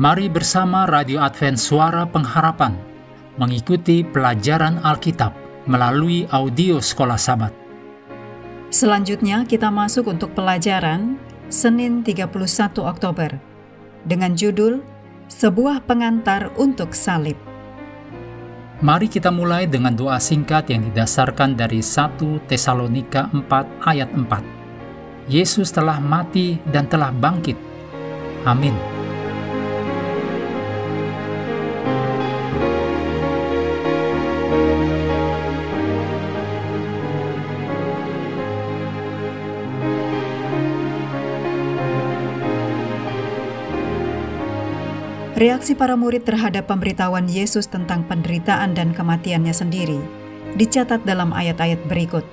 Mari bersama Radio Advent Suara Pengharapan mengikuti pelajaran Alkitab melalui audio Sekolah Sabat. Selanjutnya kita masuk untuk pelajaran Senin 31 Oktober dengan judul Sebuah Pengantar untuk Salib. Mari kita mulai dengan doa singkat yang didasarkan dari 1 Tesalonika 4 ayat 4. Yesus telah mati dan telah bangkit. Amin. Reaksi para murid terhadap pemberitahuan Yesus tentang penderitaan dan kematiannya sendiri dicatat dalam ayat-ayat berikut.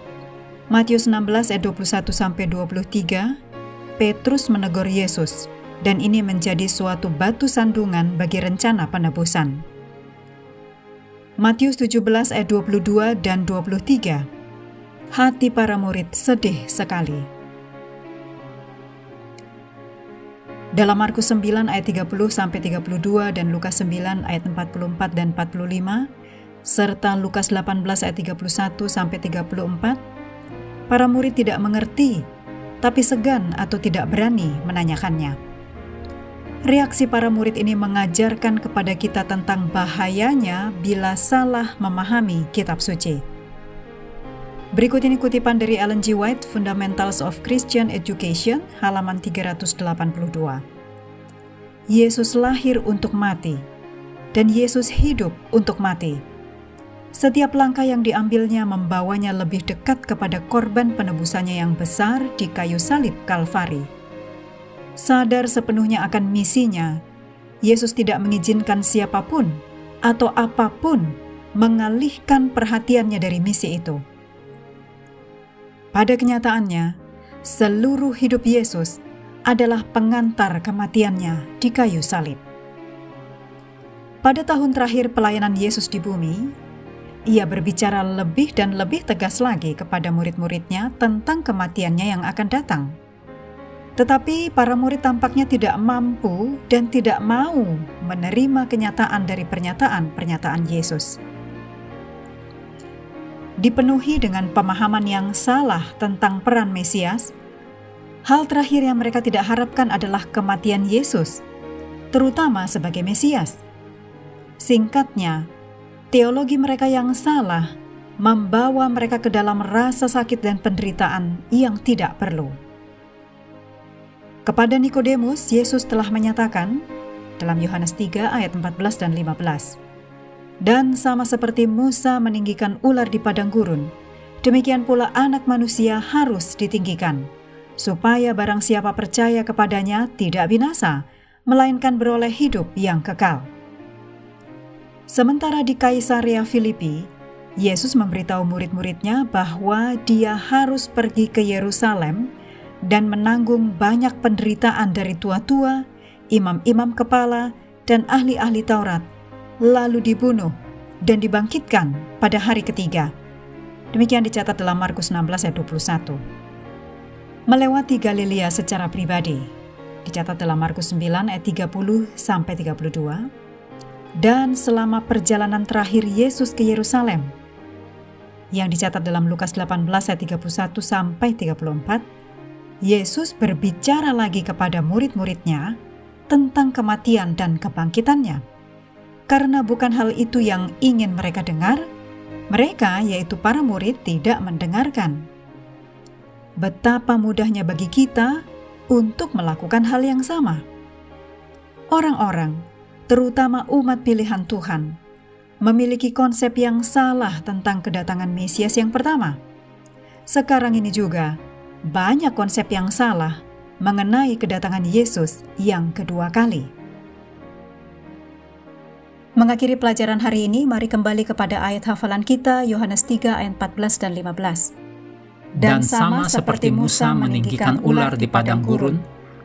Matius 16 ayat 21 sampai 23, Petrus menegur Yesus dan ini menjadi suatu batu sandungan bagi rencana penebusan. Matius 17 ayat 22 dan 23. Hati para murid sedih sekali. Dalam Markus 9 ayat 30 sampai 32 dan Lukas 9 ayat 44 dan 45 serta Lukas 18 ayat 31 sampai 34 para murid tidak mengerti tapi segan atau tidak berani menanyakannya. Reaksi para murid ini mengajarkan kepada kita tentang bahayanya bila salah memahami kitab suci. Berikut ini kutipan dari Ellen G. White, Fundamentals of Christian Education, halaman 382. Yesus lahir untuk mati, dan Yesus hidup untuk mati. Setiap langkah yang diambilnya membawanya lebih dekat kepada korban penebusannya yang besar di kayu salib Kalvari. Sadar sepenuhnya akan misinya, Yesus tidak mengizinkan siapa pun atau apa pun mengalihkan perhatiannya dari misi itu. Pada kenyataannya, seluruh hidup Yesus adalah pengantar kematiannya di kayu salib. Pada tahun terakhir pelayanan Yesus di bumi, ia berbicara lebih dan lebih tegas lagi kepada murid-muridnya tentang kematiannya yang akan datang. Tetapi para murid tampaknya tidak mampu dan tidak mau menerima kenyataan dari pernyataan-pernyataan Yesus dipenuhi dengan pemahaman yang salah tentang peran Mesias, hal terakhir yang mereka tidak harapkan adalah kematian Yesus, terutama sebagai Mesias. Singkatnya, teologi mereka yang salah membawa mereka ke dalam rasa sakit dan penderitaan yang tidak perlu. Kepada Nikodemus, Yesus telah menyatakan dalam Yohanes 3 ayat 14 dan 15, dan sama seperti Musa meninggikan ular di padang gurun, demikian pula anak manusia harus ditinggikan, supaya barang siapa percaya kepadanya tidak binasa, melainkan beroleh hidup yang kekal. Sementara di Kaisaria Filipi, Yesus memberitahu murid-muridnya bahwa dia harus pergi ke Yerusalem dan menanggung banyak penderitaan dari tua-tua, imam-imam kepala, dan ahli-ahli Taurat lalu dibunuh dan dibangkitkan pada hari ketiga. Demikian dicatat dalam Markus 16 ayat 21. Melewati Galilea secara pribadi, dicatat dalam Markus 9 ayat 30 sampai 32. Dan selama perjalanan terakhir Yesus ke Yerusalem, yang dicatat dalam Lukas 18 ayat 31 sampai 34, Yesus berbicara lagi kepada murid-muridnya tentang kematian dan kebangkitannya karena bukan hal itu yang ingin mereka dengar, mereka, yaitu para murid, tidak mendengarkan. Betapa mudahnya bagi kita untuk melakukan hal yang sama. Orang-orang, terutama umat pilihan Tuhan, memiliki konsep yang salah tentang kedatangan Mesias yang pertama. Sekarang ini juga banyak konsep yang salah mengenai kedatangan Yesus yang kedua kali. Mengakhiri pelajaran hari ini, mari kembali kepada ayat hafalan kita, Yohanes 3 ayat 14 dan 15. Dan sama seperti Musa meninggikan ular di padang gurun,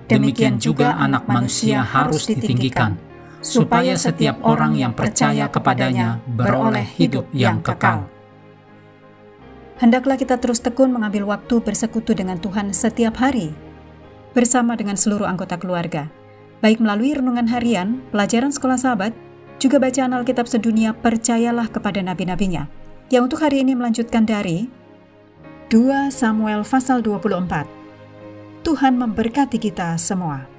demikian juga anak manusia harus ditinggikan, supaya setiap orang yang percaya kepadanya beroleh hidup yang kekal. Hendaklah kita terus tekun mengambil waktu bersekutu dengan Tuhan setiap hari, bersama dengan seluruh anggota keluarga, baik melalui renungan harian, pelajaran sekolah sahabat, juga bacaan Alkitab sedunia percayalah kepada nabi-nabinya. Yang untuk hari ini melanjutkan dari 2 Samuel pasal 24. Tuhan memberkati kita semua.